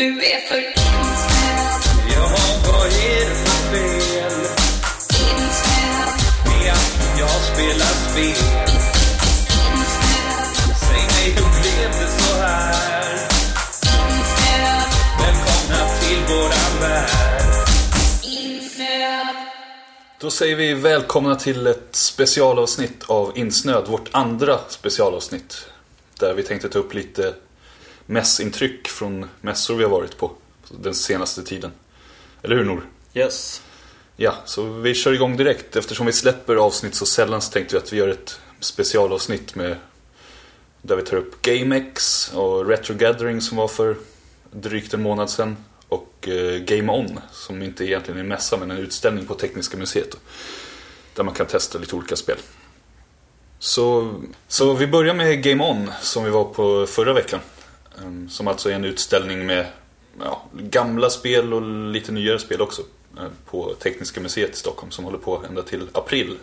Du är för insnöad, Jaha, vad är det för fel insnöad, med att jag spelar spel? Då säger vi välkomna till ett specialavsnitt av Insnöd, vårt andra specialavsnitt. Där vi tänkte ta upp lite mässintryck från mässor vi har varit på den senaste tiden. Eller hur Nor? Yes. Ja, så vi kör igång direkt. Eftersom vi släpper avsnitt så sällan så tänkte vi att vi gör ett specialavsnitt med där vi tar upp GameX och Retro Gathering som var för drygt en månad sedan. Och eh, Game On som inte egentligen är en mässa men en utställning på Tekniska museet. Där man kan testa lite olika spel. Så, så vi börjar med Game On som vi var på förra veckan. Ehm, Som alltså är en utställning med ja, gamla spel och lite nyare spel också. eh, På Tekniska museet i Stockholm som håller på ända till april.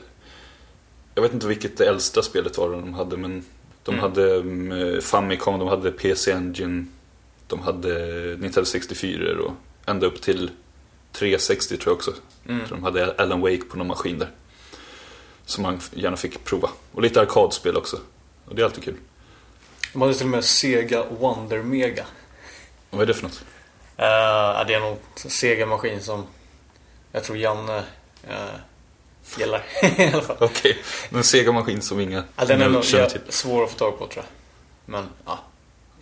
Jag vet inte vilket det äldsta spelet var de hade men de Mm. hade mm, Famicom, de hade PC Engine, de hade Nintendo 64 och ända upp till 360 tror jag också. Mm. Jag tror de hade Alan Wake på någon maskin där. Som man gärna fick prova. Och lite arkadspel också. Och det är alltid kul. De hade till och med Sega Wonder Mega. Vad är det för något? Uh, det är någon Sega-maskin som jag tror Janne uh, gillar. Okej, en Sega-maskin som inga Ja, den är nog svår att få tag på tror jag. Men ja.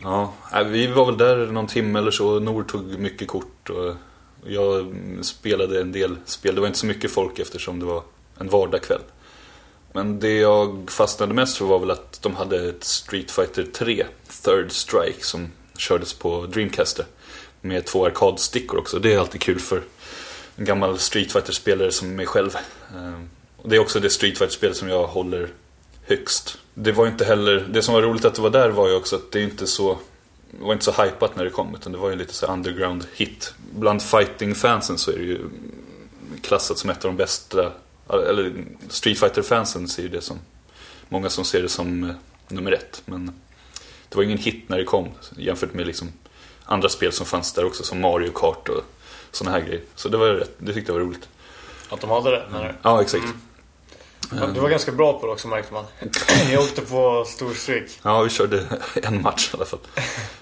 Ja, äh, vi var väl där någon timme eller så. Nor tog mycket kort och jag spelade en del spel. Det var inte så mycket folk eftersom det var en vardagkväll. Men det jag fastnade mest för var väl att de hade ett Street Fighter 3 Third Strike som kördes på Dreamcaster. Med två arkadstickor också. Det är alltid kul för en gammal Street Fighter-spelare som mig själv. Ehm, det är också det Street Fighter-spel som jag håller högst. Det var inte heller, det som var roligt att det var där var ju också att det inte så det var inte så hypat när det kom utan det var ju lite så underground hit. Bland fighting-fansen så är det ju klassat som ett av de bästa, eller Street Fighter-fansen ser ju det som, många som ser det som eh, nummer ett. Men det var ingen hit när det kom jämfört med liksom andra spel som fanns där också som Mario Kart och sådana här grejer. Så det var rätt, det tyckte jag var roligt. Att de hade det menar du? Ja, exakt. Ja, Du var ganska bra på det också märkte man. Jag åkte på storstryk. Ja, vi körde en match i alla fall.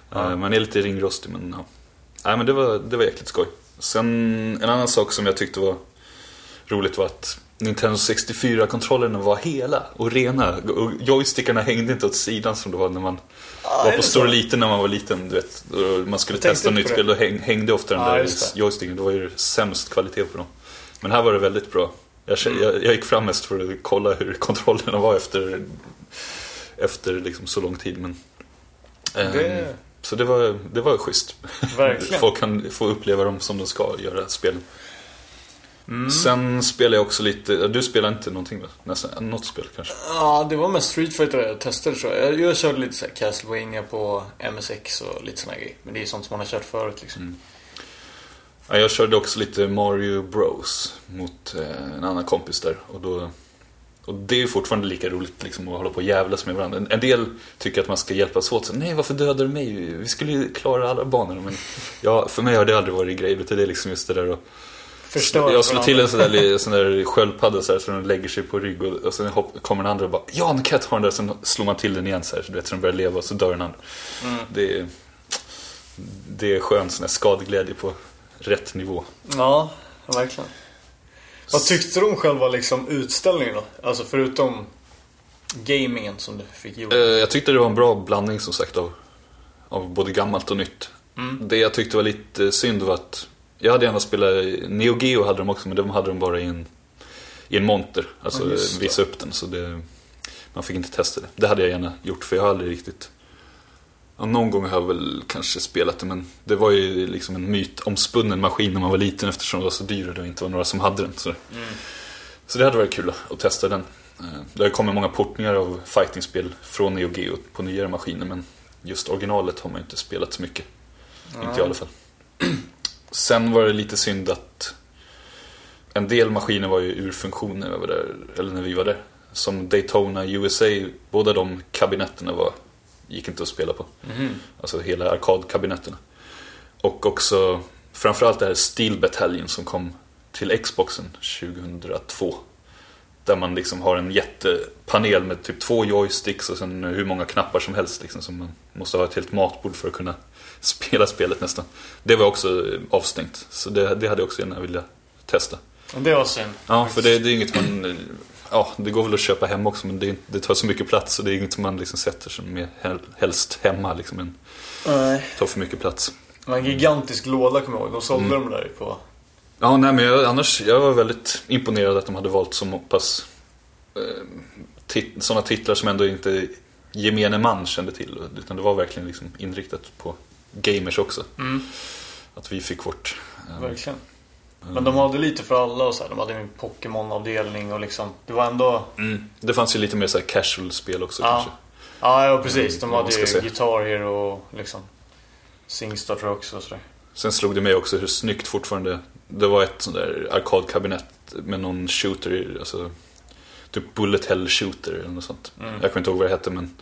Ja. Man är lite ringrostig men ja. Nej men det var, det var jäkligt skoj. Sen en annan sak som jag tyckte var roligt var att Nintendo 64-kontrollerna var hela och rena. Och joystickarna hängde inte åt sidan som det var när man är var det på stor liten när man var liten. Du vet, och man skulle Jag testa nytt spel det. och häng, hängde ofta den Ja, där det. joysticken. Då var ju sämst kvalitet på dem. Men här var det väldigt bra. Jag, jag, jag gick fram mest för att kolla hur kontrollerna var efter, efter liksom så lång tid. Men, ehm, Det- Så det var, det var schysst. Verkligen. Folk kan få uppleva dem som de ska göra spel. Mm. Sen spelar jag också lite, du spelar inte någonting va? Nästan, något spel kanske? Ja, det var mest Street Fighter jag testade tror jag. Jag, körde lite så här Castlevania på MSX och lite såna grejer. Men det är sånt som man har kört förut liksom. Mm. Ja, jag körde också lite Mario Bros mot eh, en annan kompis där. Och, då, och det är ju fortfarande lika roligt liksom, att hålla på och jävlas med varandra. En, en del tycker att man ska hjälpas åt. Så, Nej, varför dödar du mig? Vi skulle ju klara alla banorna. Men ja, för mig har det aldrig varit grej. utan Det är liksom just det där och Förstör Jag slår till en sån där, sån där sköldpadda så, här, så den lägger sig på rygg och, och sen hopp, kommer den andra och bara Ja, nu kan jag ta den där. Sen slår man till den igen så här, så du vet, så den börjar leva och så dör den andra. Mm. Det, är, det är skön sån här skadeglädje på rätt nivå. Ja, verkligen. Vad tyckte du om själva liksom utställningen då? Alltså förutom gamingen som du fick gjort. Eh, Jag tyckte det var en bra blandning som sagt av, av både gammalt och nytt. Mm. Det jag tyckte var lite synd var att jag hade gärna spelat, Neo Geo hade de också men de hade de bara i en, i en monter. Alltså Ja, visa upp den så det, man fick inte testa det. Det hade jag gärna gjort för jag har aldrig riktigt Ja, någon gång har jag väl kanske spelat det men det var ju liksom en mytomspunnen maskin när man var liten eftersom det var så dyr och det inte var några som hade den. Så, Mm. så det hade varit kul att testa den. Eh, Det har kommit många portningar av fightingspel från Neo Geo på nyare maskiner men just originalet har man inte spelat så mycket. Inte jag i alla fall. Sen var det lite synd att en del maskiner var ju ur funktion när, jag var där, eller när vi var där. Som Daytona USA, båda de kabinetterna var, gick inte att spela på. Alltså hela arkadkabinetterna. Och också framförallt det här Steel Battalion som kom till Xboxen 2002. Där man liksom har en jättepanel med typ två joysticks och sen hur många knappar som helst. Liksom, som man måste ha ett helt matbord för att kunna spela spelet nästan. Det var också avstängt. Så det, det hade jag också gärna vilja testa. Det var synd. Ja, för det, det är inget man... Ja, det går väl att köpa hem också men det, det tar så mycket plats och det är inget man liksom sätter sig med hel- helst hemma. Liksom, men Nej. tar för mycket plats. Det en gigantisk låda kommer jag ihåg. De sålde Mm. dem där på... Ja, nej men jag, annars, jag var väldigt imponerad att de hade valt så pass eh, tit, sådana titlar som ändå inte gemene man kände till. Utan det var verkligen liksom inriktat på gamers också. Att vi fick vårt... eh, Verkligen. Men de hade lite för alla och så här. De hade en Pokémon-avdelning och liksom... Det var ändå... mm, det fanns ju lite mer så här casual-spel också Ja. kanske. Ja, ja precis. De Mm, hade ju. Guitar Hero och liksom... Singstar tror jag också och sådär. Sen slog det mig också hur snyggt fortfarande det var ett sånt där arkadkabinett med någon shooter, alltså typ Bullet Hell Shooter eller något sånt. Mm. Jag kommer inte ihåg vad det hette men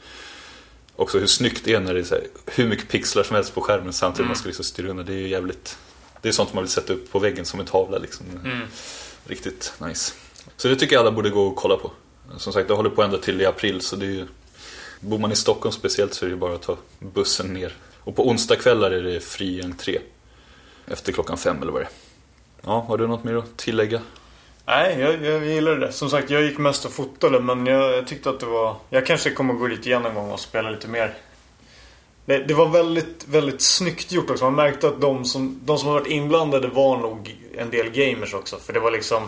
också hur snyggt det är när det är så här, hur mycket pixlar som helst på skärmen samtidigt Mm. man ska liksom styra under. Det är ju jävligt, det är sånt man vill sätta upp på väggen som en tavla liksom. Mm. Riktigt nice. Så det tycker jag alla borde gå och kolla på. Som sagt, det håller på ända till i april så det är ju Bor man i Stockholm speciellt så är det bara att ta bussen ner. Och på onsdagskvällar är det fri entré. Efter klockan fem eller vad det är. Ja, har du något mer att tillägga? Nej, jag, jag gillade det. Som sagt, jag gick mest och fotade men jag, jag tyckte att det var... Jag kanske kommer gå dit igen en gång och spela lite mer. Det, det var väldigt, väldigt snyggt gjort också. Man märkte att de som, de som har varit inblandade var nog en del gamers också. För det var liksom...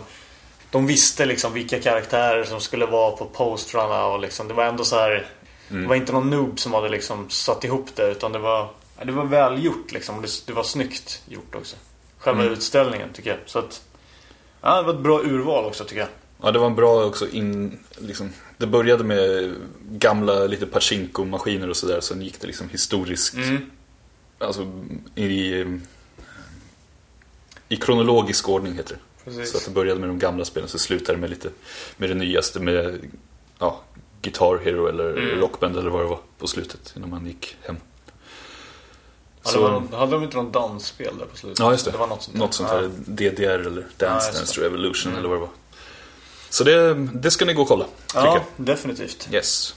De visste liksom vilka karaktärer som skulle vara på postrarna och liksom... Det var ändå så här... Det var inte någon noob som hade liksom satt ihop det utan det var... Det var välgjort liksom. Det, det var snyggt gjort också. Själva Mm. utställningen tycker jag. Så att... Ja, det var ett bra urval också tycker jag. Ja, det var en bra också in, liksom, Det började med gamla lite Pachinko-maskiner och sådär. Sen gick det liksom historiskt. Mm. Alltså i, i kronologisk ordning heter det. Precis. Så att det började med de gamla spelen så slutade det med lite med det nyaste med ja, Guitar Hero eller Mm. Rockband eller vad det var på slutet innan man gick hem. Ja, Så- var, någon- hade de inte något dansspel där på slutet? Ja, just det. Det var något sånt där. Något sånt Ja. här DDR eller Ja, Dance just Dance. Revolution Mm. eller vad det var. Så det, det ska ni gå och kolla, Ja, jag. definitivt. Yes.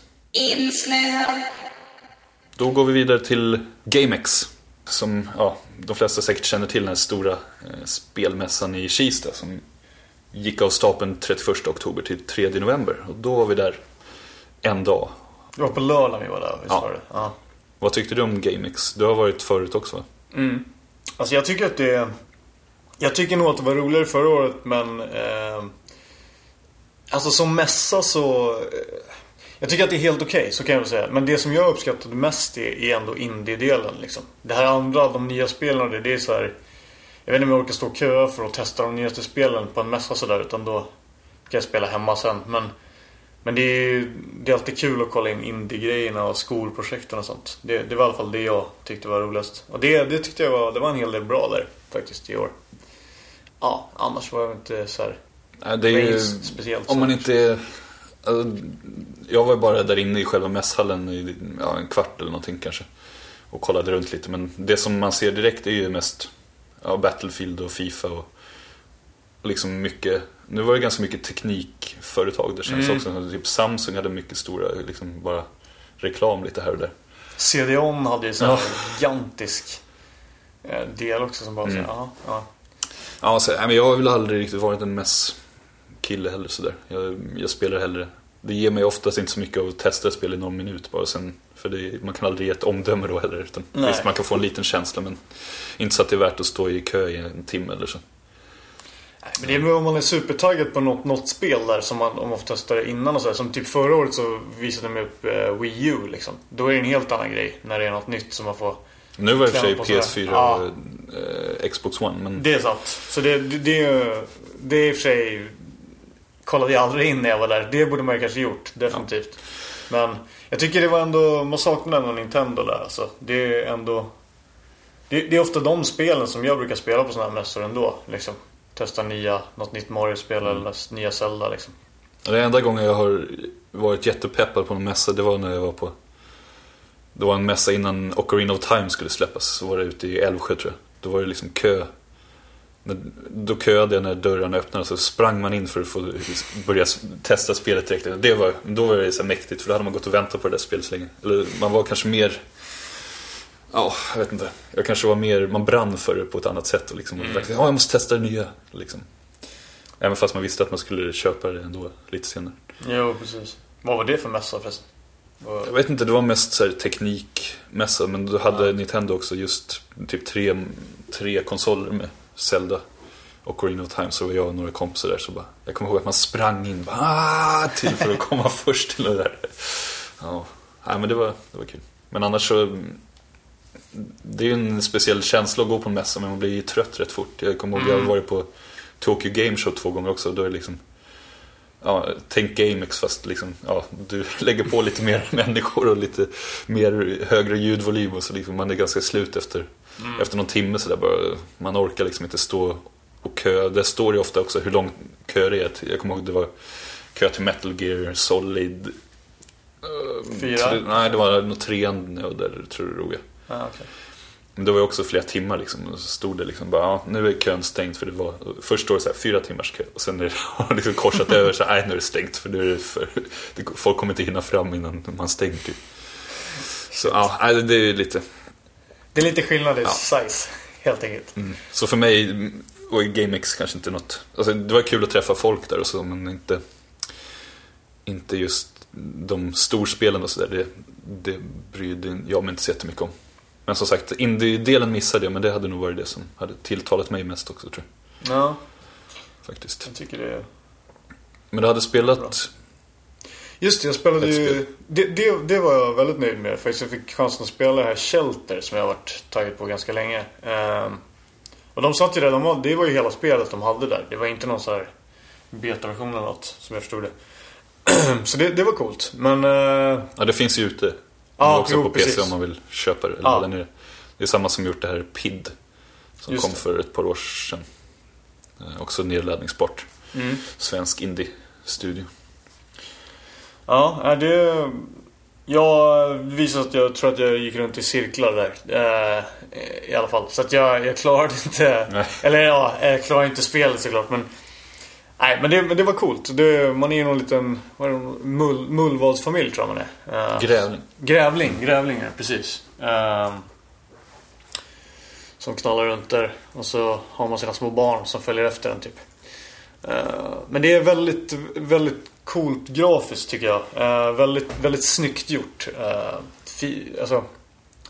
Då går vi vidare till GameX. Som ja, de flesta säkert känner till den här stora eh, spelmässan i Kista som gick av stapeln 31 oktober till 3 november. Och då var vi där en dag. Det var på lördagen vi var där, visst Ja. var det? Ja. Vad tyckte du om GameX? Du har varit förut också va? Mm. Alltså jag tycker att det... Jag tycker nog att det var roligare förra året men... Eh, alltså som mässa så... Eh, jag tycker att det är helt okej, så kan jag väl säga. Men det som jag uppskattade mest är, är ändå indie-delen liksom. Det här andra, de nya spelen och det, det är så här... Jag vet inte om jag orkar stå och köa för att testa de nyaste spelen på en mässa sådär utan då kan jag spela hemma sen. Men, men det är, det är alltid kul att kolla in indie-grejerna och skolprojekten och sånt. Det, det var i alla fall det jag tyckte var roligast. Och det, det tyckte jag var, det var en hel del bra där faktiskt i år. Ja, annars var jag inte så här det är ju, speciellt. om man inte. Alltså, jag var ju bara där inne i själva mässhallen i ja, en kvart eller någonting kanske. Och kollade runt lite. Men det som man ser direkt är ju mest ja, Battlefield och Fifa och liksom mycket... Nu var det ganska mycket teknikföretag. Det känns Mm. också typ Samsung hade mycket stora, liksom bara reklam lite här och där. CDON hade ju så här Ja. gigantisk eh, del också som bara Mm. så ja, ja. Ja, så, nej, men jag har väl aldrig riktigt varit en mässkille heller sådär. Jag, jag spelar hellre. Det ger mig oftast inte så mycket av att testa ett spel i någon minut bara sen. För det, man kan aldrig ge ett omdöme då heller. Utan Nej. visst, man kan få en liten känsla men inte så att det är värt att stå i kö i en timme eller så. Men det är om man är supertaggad på något, något spel där som man om ofta testade innan och så här. Som typ förra året så visade de upp eh, Wii U liksom. Då är det en helt annan grej när det är något nytt som man får. Nu var det i och för sig Klämma på PS4 sådär. och eh, Xbox One. Men Det är sant. Så det, det, det, är- det är i och för sig... Kollade jag aldrig in när jag var där. Det borde man ju kanske gjort. Definitivt. Men jag tycker det var ändå... Man saknar ändå Nintendo där alltså. Det är ändå... det, det är ofta de spelen som jag brukar spela på sådana här mässor ändå. Liksom. Testa nya, något nytt Mario-spel Mm. eller nya Zelda liksom. Det enda gången jag har varit jättepeppad på en mässa, det var när jag var på... Det var en mässa innan Ocarina of Time skulle släppas. Så var det ute i Älvsjö tror jag. Då var det liksom kö. Då köade jag när dörrarna öppnades så sprang man in för att få börja testa spelet direkt. Det var, då var det så mäktigt för då hade man gått och väntat på det där spelet så länge. Eller man var kanske mer... Ja, jag vet inte. Jag kanske var mer, man brann för det på ett annat sätt och liksom, verkligen, ja jag måste testa det nya. Liksom. Även fast man visste att man skulle köpa det ändå lite senare. Jo, precis. Vad var det för mässa förresten? Jag vet inte, det var mest så här teknikmässa men då hade Nintendo också just typ tre, tre konsoler med Zelda och Ocarina of Time så var jag och några kompisar där så bara Jag kommer ihåg att man sprang in bara, "Ah!" till för att komma först till det där. Ja, Nej, men det var, det var kul. Men annars så Det är ju en speciell känsla att gå på en mässa men man blir ju trött rätt fort. Jag kommer ihåg, jag har varit på Tokyo Game Show två gånger också. Då är det liksom Ja, tänk GameX fast liksom, ja, du lägger på lite mer människor och lite mer högre ljudvolym och så liksom, man är ganska slut efter, efter någon timme sådär bara. Man orkar liksom inte stå och kö. Det står ju ofta också hur lång kö det är. Jag kommer ihåg det var kö till Metal Gear Solid. eh, Fyra? tre- Nej, det var nog trean där tror jag. Ah, okej. Men det var ju också flera timmar liksom. Och så stod det liksom bara, ja, nu är kön stängd för det var, först står det så här fyra timmars kö. Och sen är det har liksom korsat över så här, nej nu är det stängt för nu är det för, folk kommer inte hinna fram innan man stänger. Så ja, det är ju lite, Det är lite skillnad i Ja. size, helt enkelt. så för mig, och GameX kanske inte något, alltså det var kul att träffa folk där och så men inte, inte just de storspelen och sådär. Det, det brydde jag mig inte så jättemycket om. Men som sagt, indie-delen missade jag men det hade nog varit det som hade tilltalat mig mest också tror jag. Ja, Faktiskt. jag tycker det är... Men du hade spelat... Bra. Just det, jag spelade ju... Det, det, det var jag väldigt nöjd med. Faktiskt jag fick chansen att spela det här Shelter som jag har varit taggad på ganska länge. Ehm, och de satt ju där, de det var ju hela spelet de hade där. Det var inte någon så här betaversion eller något, som jag förstod det. så det, det var coolt. Men... eh, Ja, det finns ju ute. Ja, också jo, på PC precis. om man vill köpa det. Eller ladda ner det. det är samma som gjort det här PID. Som Just kom det. för ett par år sedan. Eh, också nedladdningsbart. mm. Svensk indie-studio. Ja, det... Jag visade att jag tror att jag gick runt i cirklar där. Eh, I alla fall. Så att jag, jag klarade inte... Nej. Eller ja, jag klarade inte spelet såklart. Men, nej, men, det, men det var coolt. Det, man är ju någon liten vad är det, mull, mullvadsfamilj tror jag man är. Eh, Grävling. Grävling, grävlingar, precis. Ehm, som knallar runt där. Och så har man sina små barn som följer efter en typ. Ehm, men det är väldigt, väldigt coolt grafiskt tycker jag. Ehm, väldigt, väldigt snyggt gjort. Ehm, fi, alltså,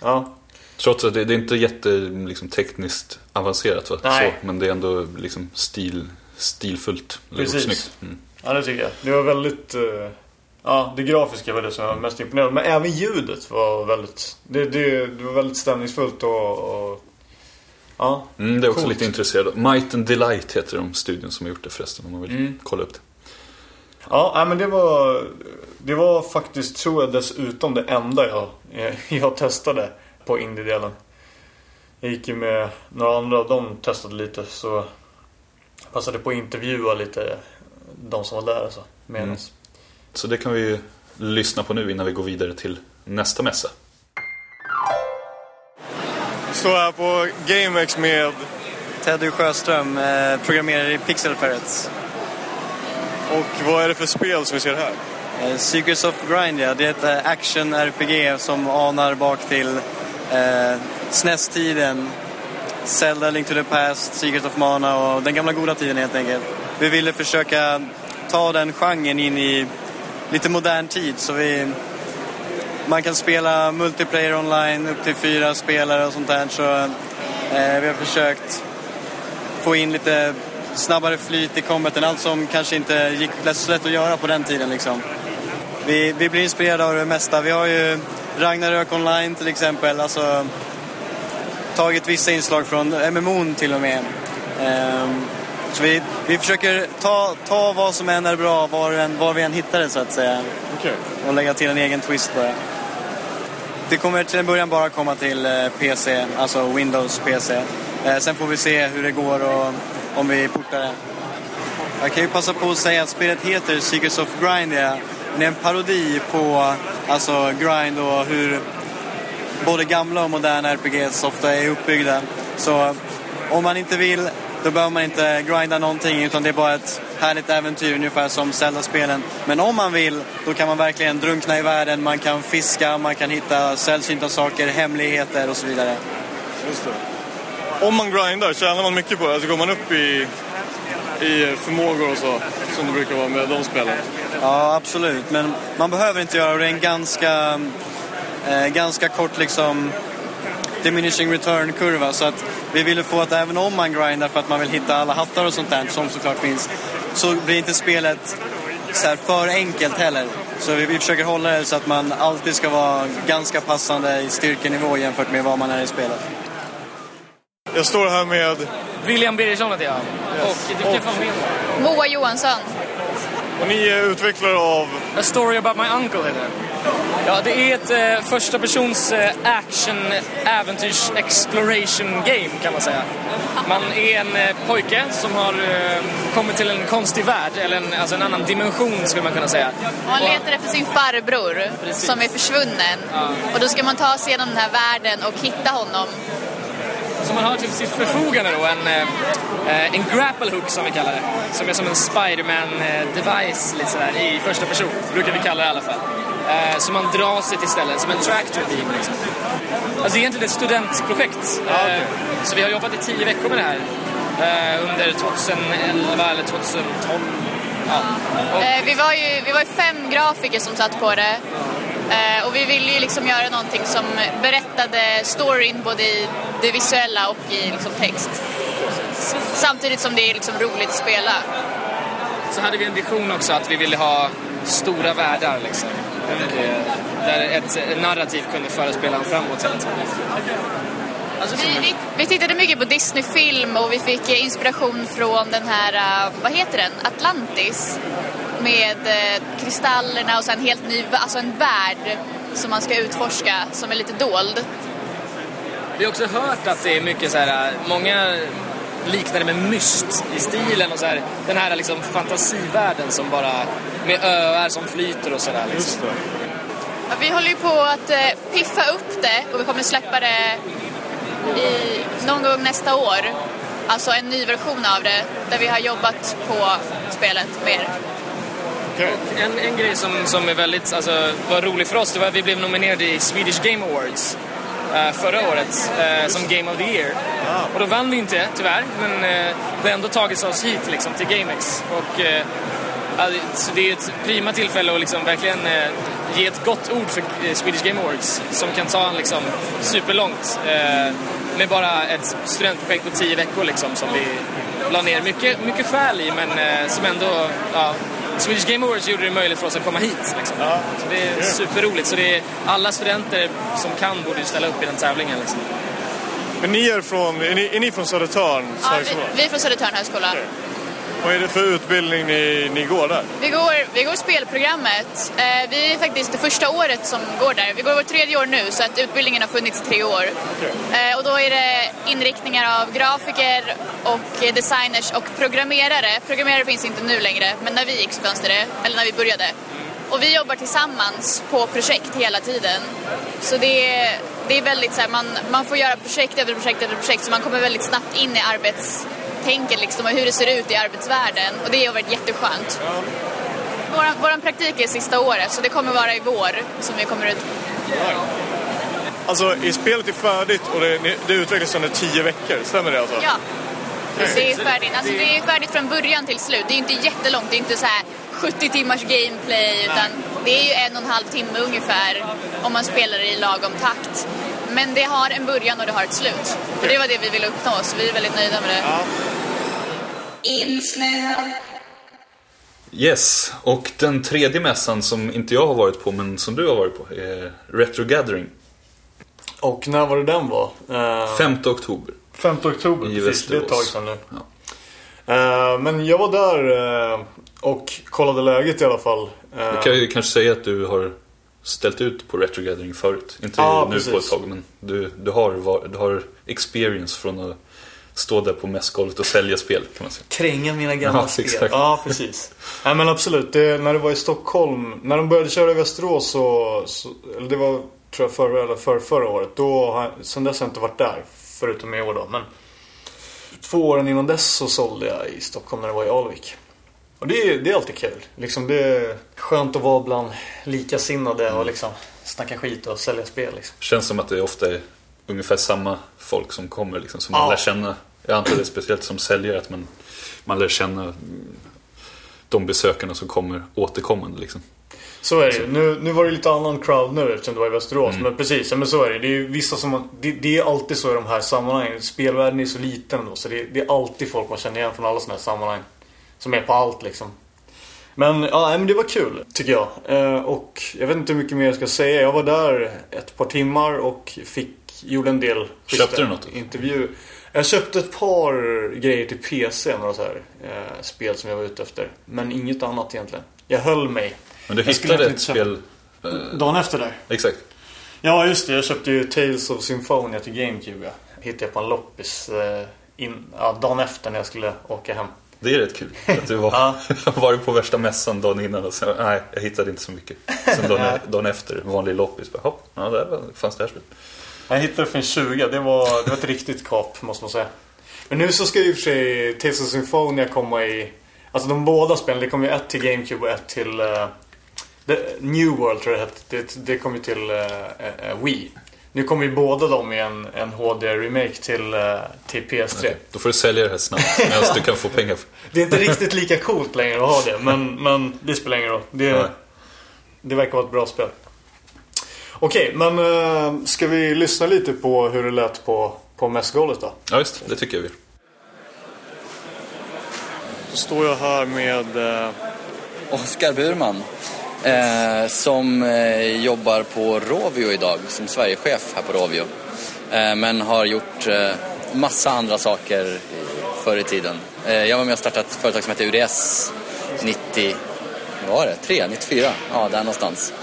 ja. Trots att det, det är inte jätte liksom, tekniskt avancerat. Va? Nej. Så, men det är ändå liksom, stil, stilfullt. Precis. snyggt. Mm. ja, det tycker jag. Det var väldigt... eh, ja, det grafiska var det som jag var mest imponerad Men även ljudet var väldigt... Det, det, det var väldigt stämningsfullt och... och ja, Mm, det är också Coolt. lite intresserad. Might and Delight heter de studion som har gjort det förresten. Om man vill Mm. kolla upp det. Ja, men det var... Det var faktiskt, tror jag, dessutom det enda jag, jag testade på indie-delen. Jag gick ju med några andra och de testade lite så passade på att intervjua lite de som var där alltså. Medans. Så det kan vi ju lyssna på nu innan vi går vidare till nästa mässa. Står här på GameX med... Teddy Sjöström, eh, programmerare i Pixel Ferrets. Och vad är det för spel som vi ser här? Eh, Secrets of Grind, ja. Det är ett eh, action-RPG som anar bak till eh, SNES-tiden. Zelda, Link to the Past, Secret of Mana och den gamla goda tiden helt enkelt. Vi ville försöka ta den genren in i lite modern tid så vi... Man kan spela multiplayer online upp till fyra spelare och sånt där. Så eh, vi har försökt få in lite snabbare flyt i combaten. Allt som kanske inte gick lätt- så lätt att göra på den tiden liksom. Vi, vi blir inspirerade av det mesta. Vi har ju Ragnarök online till exempel. Alltså, tagit vissa inslag från MMO'n till och med. Ehm, så vi, vi försöker ta, ta vad som än är bra, var, än, var vi än hittar det så att säga. Okej. Och lägga till en egen twist bara. det kommer till en början bara komma till eh, PC, alltså Windows PC. Eh, sen får vi se hur det går och om vi portar det. Jag kan ju passa på att säga att spelet heter Secrets of Grindia. Det är en parodi på alltså, grind och hur både gamla och moderna RPGs ofta är uppbyggda. Så om man inte vill, då behöver man inte grinda någonting utan det är bara ett härligt äventyr ungefär som Zelda-spelen. Men om man vill, då kan man verkligen drunkna i världen, man kan fiska, man kan hitta sällsynta saker, hemligheter och så vidare. Just det. Om man grindar, tjänar man mycket på det? Alltså går man upp i, i förmågor och så, som det brukar vara med de spelen? Ja, absolut. Men man behöver inte göra det. Det är en ganska, eh, ganska kort liksom diminishing return-kurva. Så att vi ville få att även om man grindar för att man vill hitta alla hattar och sånt där, som såklart finns, så blir inte spelet så här för enkelt heller. Så vi, vi försöker hålla det så att man alltid ska vara ganska passande i styrkenivå jämfört med vad man är i spelet. Jag står här med, William Birgersson heter jag. Och du kan få med Moa Johansson. och ni är utvecklare av, A Story About My Uncle heter det. Ja, det är ett eh, första persons eh, action äventyrs exploration game kan man säga. Man är en eh, pojke som har eh, kommit till en konstig värld, eller en, alltså en annan dimension skulle man kunna säga. Och han letar efter sin farbror som är försvunnen. Och då ska man ta sig igenom den här världen och hitta honom. Så man har till sitt förfogande då en, eh, eh, en grapple hook som vi kallar det. Som är som en Spiderman-device lite sådär, i första person, brukar vi kalla det i alla fall. Eh, så man drar sig till ställen, som en tractor beam liksom. Alltså det är egentligen ett studentprojekt. Eh, så vi har jobbat i tio veckor med det här. Eh, under 2011 eller 2012. Ja. Och, Eh, vi, var ju, vi var ju fem grafiker som satt på det. Eh, och vi ville ju liksom göra någonting som berättade storyn både i det visuella och i liksom text. Samtidigt som det är liksom roligt att spela. så hade vi en vision också att vi ville ha stora världar liksom. Eh, där ett narrativ kunde föra spelaren framåt hela tiden. Alltså, Vi, vi, vi tittade mycket på Disney-film och vi fick inspiration från den här, eh, vad heter den, Atlantis. Med eh, kristallerna och så en helt ny, alltså en värld som man ska utforska som är lite dold. Vi har också hört att det är mycket så här, många liknar det med myst i stilen och så här, den här liksom fantasivärlden som bara, med öar som flyter och sådär liksom. Ja, vi håller ju på att eh, piffa upp det och vi kommer släppa det i, någon gång nästa år. Alltså en ny version av det där vi har jobbat på spelet mer. Okej. En, en grej som, som är väldigt, alltså, var rolig för oss, det var att vi blev nominerade i Swedish Game Awards eh, förra året eh, som Game of the Year. Och då vann vi inte, tyvärr, men eh, det har ändå tagit oss hit liksom, till GameX. Och, eh, ja, det- så det är ett prima tillfälle att liksom verkligen ge ett gott ord för Swedish Game Awards som kan ta en liksom, superlångt. Med bara ett studentprojekt på tio veckor liksom, som vi la ner mycket, mycket själ i, men som ändå... Ja, Swedish Game Awards gjorde det möjligt för oss att komma hit. Liksom. Så det är superroligt. Så det är, alla studenter som kan borde ställa upp i den tävlingen. Liksom. Men ni är från, är ni, är ni från Södertörns Ja, vi, vi är från Södertörn högskola. Vad är det för utbildning ni, ni går där? Vi går, vi går spelprogrammet. Eh, vi är faktiskt det första året som går där. Vi går vårt tredje år nu så att utbildningen har funnits i tre år. Eh, och då är det inriktningar av grafiker och eh, designers och programmerare. Programmerare finns inte nu längre, men när vi gick så fanns det det, eller när vi började. Och vi jobbar tillsammans på projekt hela tiden. Så det är, det är väldigt så här, man, man får göra projekt efter projekt efter projekt så man kommer väldigt snabbt in i arbetstänket liksom och hur det ser ut i arbetsvärlden. Och det har varit jätteskönt. Våran, våran praktik är sista året så det kommer vara i vår som vi kommer ut. Alltså, är spelet är färdigt och det, det utvecklas under tio veckor, stämmer det alltså? Ja. Det är färdigt. Alltså det är färdigt från början till slut. Det är ju inte jättelångt. Det är inte så här 70 timmars gameplay utan det är ju en och en halv timme ungefär om man spelar i lagom takt. Men det har en början och det har ett slut. Och det var det vi ville uppnå så vi är väldigt nöjda med det. Insnöad, Yes, och den tredje mässan som inte jag har varit på men som du har varit på är Retro Gathering. Och när var det den var? Uh, 5 oktober. 5 oktober, I precis. Det är ett tag sedan nu. Eh, men jag var där eh, och kollade läget i alla fall. Eh, Du kan ju kanske säga att du har ställt ut på Retro Gathering förut. Inte Ja, nu precis. på ett tag, men du, du, har, du har experience från att stå där på mässgolvet och sälja spel kan man säga. Kränga mina gamla Ja, spel. exakt. Ja, precis. Nej men absolut. Det, när det var i Stockholm, när de började köra i Västerås så, så eller det var tror jag förra eller för, förra året. Då sen dess har jag inte varit där. Förutom i år då. Men två åren innan dess så sålde jag i Stockholm när det var i Alvik. Och det, är- det är alltid kul. Liksom det är skönt att vara bland likasinnade och liksom snacka skit och sälja spel liksom. Känns som att det ofta är ungefär samma folk som kommer liksom, som man Ja. lär känna. Jag antar det är speciellt som säljare att man, man lär känna de besökarna som kommer återkommande liksom. Så är det ju. Nu, nu var det lite annan crowd nu eftersom det var i Västerås. Mm. Men precis, men så är det. Det är vissa som man, det, det är alltid så i de här sammanhangen. Spelvärlden är så liten då, så det, det är alltid folk man känner igen från alla sådana här sammanhang. Som är på allt liksom. Men, ja, men det var kul, tycker jag. Eh, och jag vet inte hur mycket mer jag ska säga. Jag var där ett par timmar och fick, gjorde en del Köpte du något? Intervju. Jag köpte ett par grejer till PC, några så här eh, spel som jag var ute efter. Men inget annat egentligen. Jag höll mig. Men du hittade ett spel... eh, Dagen efter där. exakt. Ja, just det. Jag köpte ju Tales of Symphonia till GameCube. Ja. Hittade jag på en loppis eh, in, ja, dagen efter när jag skulle åka hem. Det är rätt kul. Att du var, Ja. var du på värsta mässan dagen innan och sen, nej, jag hittade inte så mycket. Sen dagen, dagen efter, vanlig loppis, bara, hopp, ja, där var- fanns det här spelet. Jag hittade det för en 20. Det var, det var ett riktigt kap, måste man säga. Men nu så ska ju för sig Tales of Symphonia komma i... Alltså de båda spelen. Det kommer ju ett till GameCube och ett till... The New World tror jag det hette. Det, det kommer ju till eh, Wii. Nu kommer ju båda dem i en, en HD-remake till, till PS3. Då får du sälja det här snabbt medan du kan få pengar. För. Det är inte riktigt lika coolt längre att ha det, men, men det spelar ingen roll. Det, det verkar vara ett bra spel. Okej, men eh, ska vi lyssna lite på hur det lät på, på mässgolvet då? Ja, visst, det tycker jag vi. Då står jag här med... eh, Oskar Burman eh, som eh, jobbar på Rovio idag som Sverigechef här på Rovio. Eh, men har gjort eh, massa andra saker förr i tiden. Eh, jag var med och startade ett företag som heter UDS 90, vad var det? 3, 94? Ja, där någonstans.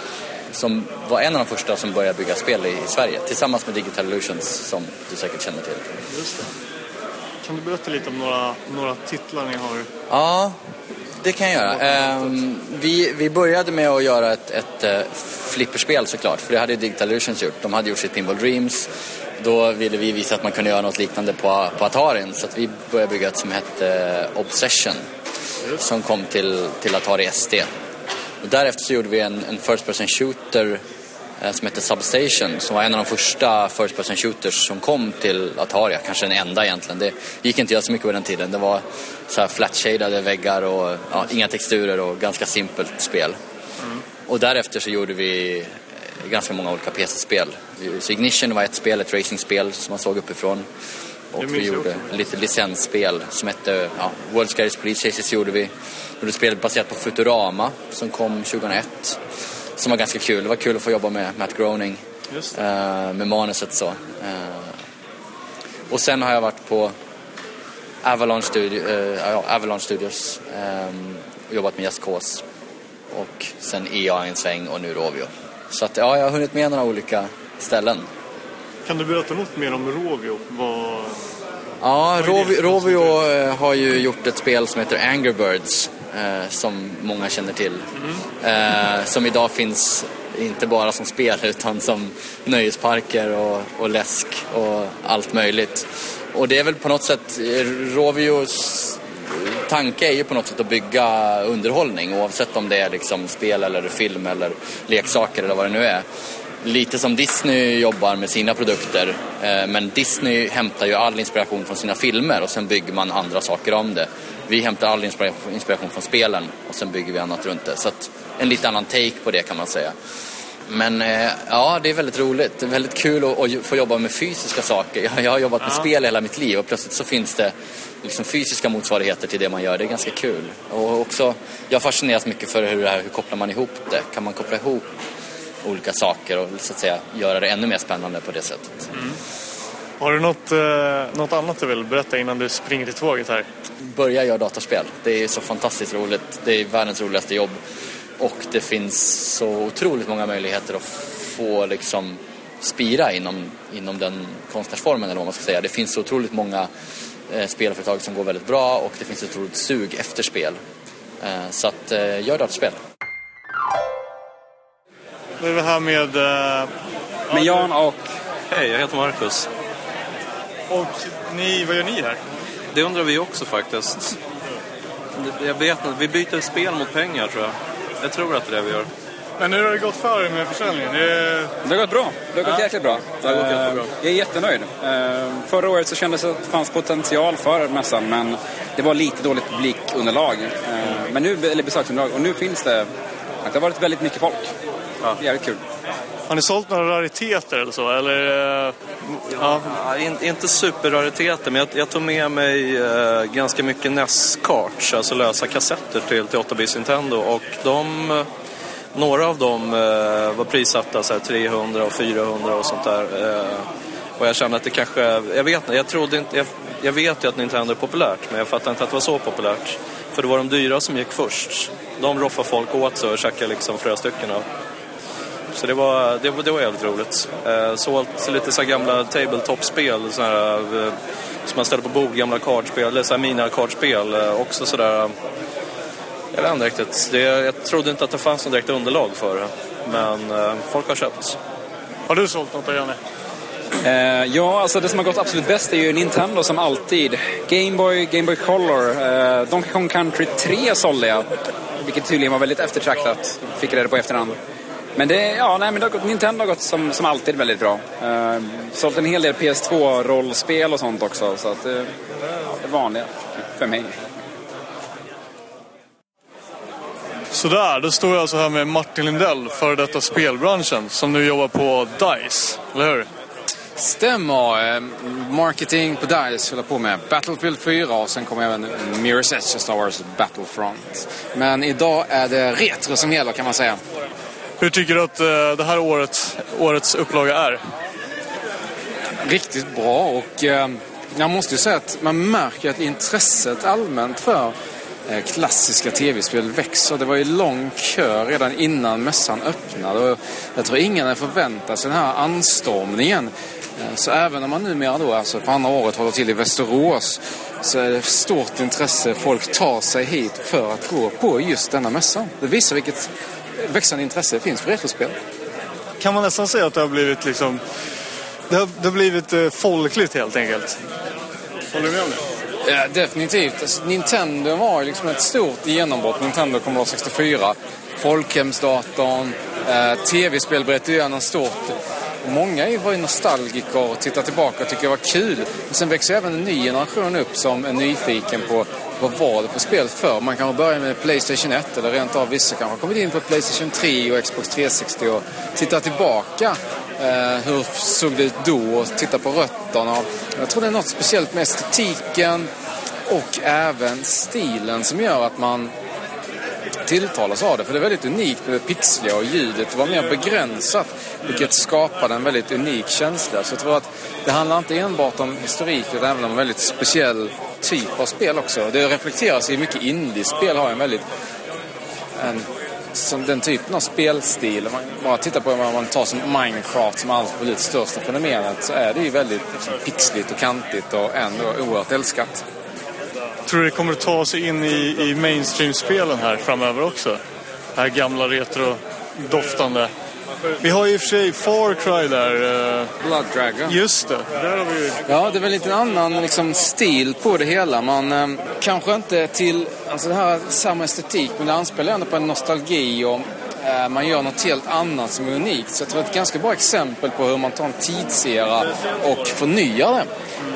Som var en av de första som började bygga spel i, i Sverige tillsammans med Digital Illusions som du säkert känner till. Just det. Kan du berätta lite om några, några titlar ni har? Ja, det kan jag göra. Ehm, vi, vi började med att göra ett, ett eh, flipperspel såklart, för det hade Digital Illusions gjort. De hade gjort sitt Pinball Dreams. Då ville vi visa att man kunde göra något liknande på, på Atarin, så att vi började bygga ett som hette eh, Obsession. Som kom till, till Atari ST. Och därefter så gjorde vi en, en First Person Shooter eh, som heter Substation som var en av de första First Person Shooters som kom till Atari, kanske den enda egentligen. Det gick inte att göra så mycket på den tiden. Det var så här flat-shadade väggar och ja, inga texturer och ganska simpelt spel. Och därefter så gjorde vi eh, ganska många olika PC-spel. Så Ignition var ett spel, ett racingspel som man såg uppifrån. Och vi gjorde lite licensspel som hette ja, World Scariest Police Chases gjorde vi. Gjorde spel baserat på Futurama som kom 2001. Som var ganska kul. Det var kul att få jobba med Matt Groening. Just eh, med manuset så. Eh, och sen har jag varit på Avalon, Studio, eh, ja, Avalon Studios och jobbat med Just Cause. Och sen EA en sväng och nu Rovio. Så att, ja, jag har hunnit med några olika ställen. Kan du berätta något mer om Rovio? Vad... Ja, Rovio, Rovio har ju gjort ett spel som heter Angry Birds eh, som många känner till. Eh, som idag finns inte bara som spel utan som nöjesparker och, och läsk och allt möjligt. Och det är väl på något sätt, Rovios tanke är ju på något sätt att bygga underhållning oavsett om det är liksom spel eller film eller leksaker eller vad det nu är. Lite som Disney jobbar med sina produkter. Eh, men Disney hämtar ju all inspiration från sina filmer och sen bygger man andra saker om det. Vi hämtar all inspiration från spelen och sen bygger vi annat runt det. Så att en lite annan take på det kan man säga. Men eh, ja, det är väldigt roligt. Det är väldigt kul att, att få jobba med fysiska saker. Jag, jag har jobbat med spel hela mitt liv och plötsligt så finns det liksom fysiska motsvarigheter till det man gör. Det är ganska kul. Och också, jag fascineras mycket för hur, det här, hur kopplar man ihop det? Kan man koppla ihop olika saker och så att säga göra det ännu mer spännande på det sättet? Har du något, eh, något annat du vill berätta innan du springer till tåget här? börja göra datorspel. Det är så fantastiskt roligt. Det är världens roligaste jobb. och det finns så otroligt många möjligheter att få liksom spira inom, inom den konstnärsformen eller vad man ska säga. Det finns så otroligt många eh, spelföretag som går väldigt bra och det finns ett otroligt sug efter spel. Eh, så att eh, gör dataspel. Nu är vi här med... Eh, Med Jan och... Hej, jag heter Marcus. Och ni, vad gör ni här? Det undrar vi också faktiskt. Jag vet inte, vi byter spel mot pengar tror jag. Jag tror att det är det vi gör. Men hur har det gått för er med försäljningen? Det. Det har gått bra. Det har gått jäkligt bra. Det har gått Eh, jättebra. Jag är jättenöjd. Eh, Förra året så kändes det att det fanns potential för mässan men det var lite dåligt publikunderlag. Eh, Men nu, eller besöksunderlag. Och nu finns det... Det har varit väldigt mycket folk. Det är jävligt kul. Har ni sålt några rariteter eller så? Eller, eh, ja. Ja, in, inte superrariteter, men jag, jag tog med mig eh, ganska mycket NES-carts, alltså lösa kassetter till, till 8-bits Nintendo. Och de, några av dem eh, var prissatta så här 300 och 400 och sånt där. Eh, och jag kände att det kanske, jag vet jag trodde inte, jag, jag vet ju att Nintendo är populärt, men jag fattade inte att det var så populärt. För det var de dyra som gick först. De roffade folk åt sig och käkade liksom flera stycken av. Så det var, det, var- det var jävligt roligt. Eh, sålt lite så här gamla tabletop-spel så här, eh, som man ställer på bord, gamla kardspel, eller så här mina-kardspel. Eh, också sådär, jag vet inte riktigt. Det, jag trodde inte att det fanns något direkt underlag för det. Men eh, folk har köpt. Har du sålt något då, Janne? Eh, ja, alltså det som har gått absolut bäst är ju Nintendo som alltid. Game Boy, Game Boy Color, eh, Donkey Kong Country 3 sålde jag. Vilket tydligen var väldigt eftertraktat. Fick reda på i efterhand. Men det, ja, nej, men det har gått, Nintendo har gått som, som alltid väldigt bra. Eh, sålt en hel del PS2-rollspel och sånt också. Så att, eh, det är vanliga för mig. Sådär, då står jag alltså här med Martin Lindell, före detta spelbranschen, som nu jobbar på DICE, eller hur? Stämmer. Eh, Marketing på DICE håller på med Battlefield 4 och sen kommer även Mirror's Edge och Star Wars Battlefront. Men idag är det retro som gäller kan man säga. Hur tycker du att eh, det här årets, årets upplaga är? Riktigt bra och eh, jag måste ju säga att man märker att intresset allmänt för eh, klassiska tv-spel växer. Det var ju lång kö redan innan mässan öppnade och jag tror ingen hade förväntat sig den här anstormningen. Så även om man numera då, alltså på andra året håller till i Västerås så är det stort intresse. Folk tar sig hit för att gå på just denna mässa. Det visar vilket växande intresse finns för retrospel. Kan man nästan säga att det har blivit liksom... Det har, det har blivit eh, folkligt helt enkelt. Håller du med om det? Ja, definitivt. Alltså, Nintendo var ju liksom ett stort genombrott. Nintendo Commodore 64. Folkhemsdatorn. Eh, Tv-spel bröt igenom stort. Många var ju nostalgiker och tittar tillbaka och tycker det var kul. Men sen växer även en ny generation upp som är nyfiken på vad var det för spel för. Man kanske börjar med Playstation 1 eller rent av vissa kanske har kommit in på Playstation 3 och Xbox 360 och tittar tillbaka. Eh, hur såg det ut då och tittar på rötterna. Jag tror det är något speciellt med estetiken och även stilen som gör att man tilltalas av det. För det är väldigt unikt med det pixliga och ljudet var mer begränsat. Vilket skapade en väldigt unik känsla. Så jag tror att det handlar inte enbart om historik utan även om en väldigt speciell typ av spel också. Det reflekteras i mycket indie-spel har en väldigt en, som den typen av spelstil. Om man bara tittar på vad man tar som Minecraft som absolut största fenomenet så är det ju väldigt liksom, pixligt och kantigt och ändå oerhört älskat. Tror du det kommer att ta sig in i, i mainstream-spelen här framöver också? Det här gamla retro-doftande. Vi har ju i och för sig Far Cry där. eh, Blood Dragon. Just det, där har vi. Ja, det är väl lite en annan liksom, stil på det hela. Man eh, kanske inte till alltså, det här samma estetik, men det anspelar ändå på en nostalgi och eh, man gör något helt annat som är unikt. Så jag tror det är ett ganska bra exempel på hur man tar en tidsera och förnyar den.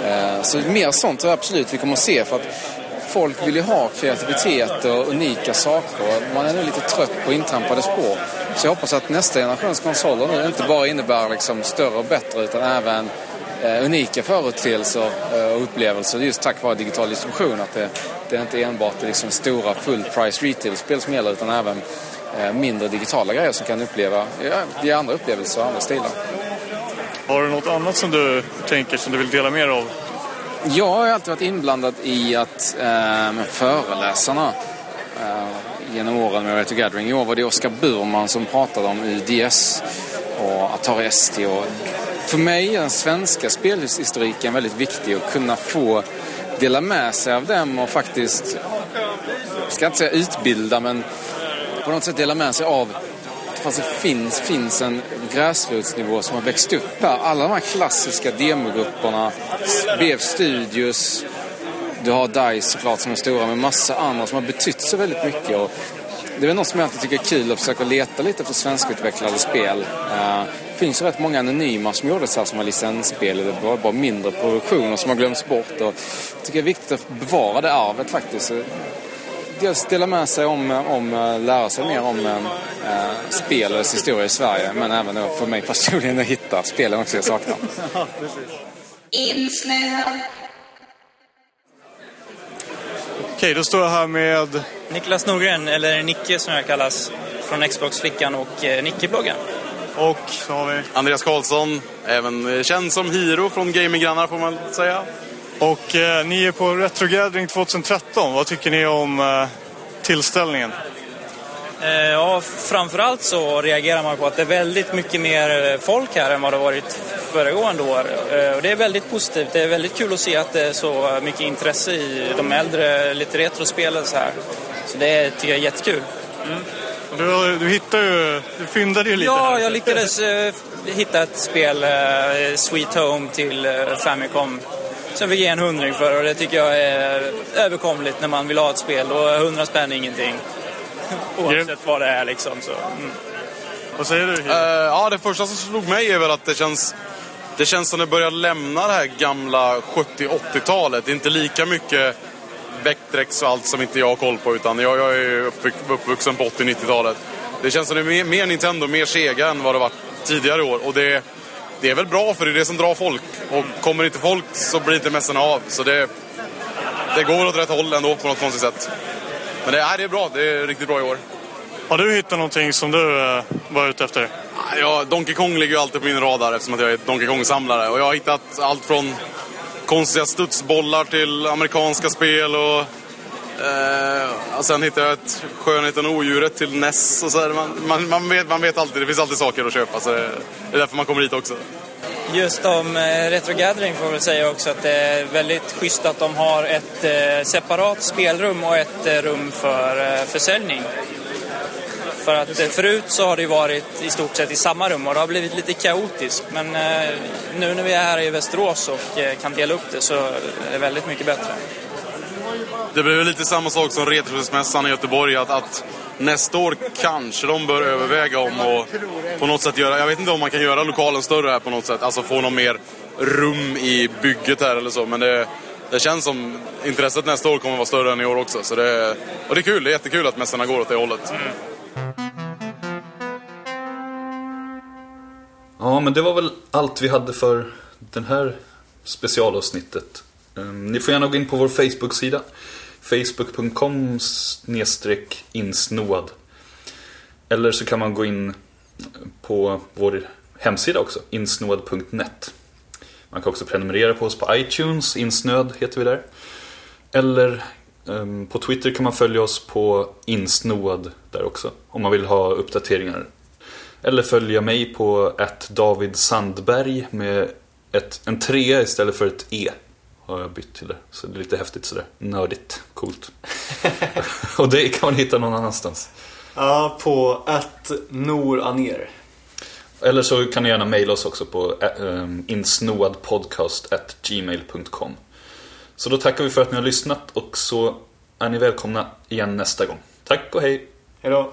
Eh, så mer sånt tror jag absolut vi kommer att se. För att folk vill ju ha kreativitet och unika saker. Man är nu lite trött på intrampade spår. Så jag hoppas att nästa generations konsoler nu inte bara innebär liksom större och bättre utan även eh, unika företeelser eh, och upplevelser just tack vare digital distribution. Att det, det är inte enbart liksom stora full price retail-spel som gäller utan även eh, mindre digitala grejer som kan uppleva, ja, ge andra upplevelser och andra stilar. Har du något annat som du tänker som du vill dela mer av? Jag har alltid varit inblandad i att eh, föreläsarna eh, genom åren med Retro Gathering. I år var det Oskar Burman som pratade om UDS och Atari ST. Och för mig är den svenska spelhistoriken väldigt viktig att kunna få dela med sig av dem och faktiskt, jag ska inte säga utbilda, men på något sätt dela med sig av att det finns, finns en gräsrotsnivå som har växt upp här. Alla de här klassiska demogrupperna, BF Studios, du har DICE såklart som är stora, men massa andra som har betytt så väldigt mycket. Och det är väl något som jag alltid tycker är kul att försöka leta lite efter svenskutvecklade spel. Eh, Det finns ju rätt många anonyma som gjordes här som var licensspel. Det var bara mindre produktioner som har glömts bort. Och jag tycker det är viktigt att bevara det arvet faktiskt. Dels dela med sig om, om eh, lära sig mer om eh, spelets historia i Sverige. Men även då för mig personligen att hitta spelen också jag saknar. Insnöad. Okej, då står jag här med... Niklas Norgren, eller Nicke som jag kallas, från Xbox-flickan och eh, Nicke-bloggen. Och så har vi... Andreas Karlsson, även eh, känd som Hiro från Gaminggrannar får man säga. Och eh, ni är på Retro Gathering 2013. Vad tycker ni om eh, tillställningen? Eh, ja, framförallt så reagerar man på att det är väldigt mycket mer eh, folk här än vad det varit föregående år. Eh, och det är väldigt positivt. Det är väldigt kul att se att det är så mycket intresse i de äldre, lite retrospelen så här. Så det tycker jag är jättekul. Du, du hittade ju... Du fyndade ju lite Ja, här. jag lyckades eh, hitta ett spel, Sweet Home, till Famicom. Som vi ger en hundring för och det tycker jag är överkomligt när man vill ha ett spel. Och 100 spänn är ingenting. Oavsett vad det är liksom. Så. Mm. Vad säger du? Eh, ja, det första som slog mig är väl att det känns, det känns som det börjar lämna det här gamla 70-80-talet. Det är inte lika mycket Vectrex och allt som inte jag har koll på utan jag, jag är uppvux, uppvuxen på 80-90-talet. Det känns som det är mer, mer Nintendo, mer Sega än vad det varit tidigare år. Och det, det är väl bra för det är det som drar folk. Och kommer inte folk så blir inte mässorna av. Så det, det går åt rätt håll ändå på något konstigt sätt. Men det, nej, det är bra, det är riktigt bra i år. Har du hittat någonting som du eh, var ute efter? Ja, Donkey Kong ligger ju alltid på min radar eftersom att jag är Donkey Kong-samlare. Och jag har hittat allt från konstiga studsbollar till amerikanska spel och... Eh, och sen hittade jag ett Skönheten och odjuret till Ness. och så här. Man, man, man, vet, man vet alltid, det finns alltid saker att köpa så det, det är därför man kommer hit också. Just om eh, Retro Gathering får jag väl säga också att det är väldigt schysst att de har ett eh, separat spelrum och ett eh, rum för eh, försäljning. För att eh, förut så har det ju varit i stort sett i samma rum och det har blivit lite kaotiskt. Men eh, nu när vi är här i Västerås och eh, kan dela upp det så är det väldigt mycket bättre. Det blir väl lite samma sak som Retrospelsmässan i Göteborg. Att, att nästa år kanske de bör överväga om och på något sätt göra... Jag vet inte om man kan göra lokalen större här på något sätt. Alltså få någon mer rum i bygget här eller så. Men det, det känns som intresset nästa år kommer vara större än i år också. Så det, och det är kul. Det är jättekul att mässorna går åt det hållet. Ja, men det var väl allt vi hade för den här specialavsnittet. Ehm, ni får gärna gå in på vår Facebook-sida. Facebook.com insnoad. Eller så kan man gå in på vår hemsida också, insnoad.net. Man kan också prenumerera på oss på iTunes, insnöd heter vi där. Eller um, på Twitter kan man följa oss på insnoad där också. Om man vill ha uppdateringar. Eller följa mig på att David Sandberg med ett, en trea istället för ett E. Har jag bytt till det. Så det är lite häftigt sådär. Nördigt. Coolt. Och det kan man hitta någon annanstans. Ja, på att noraner. Eller så kan ni gärna mejla oss också på um, insnoadpodcast.gmail.com Så då tackar vi för att ni har lyssnat och så är ni välkomna igen nästa gång. Tack och hej! Hej då!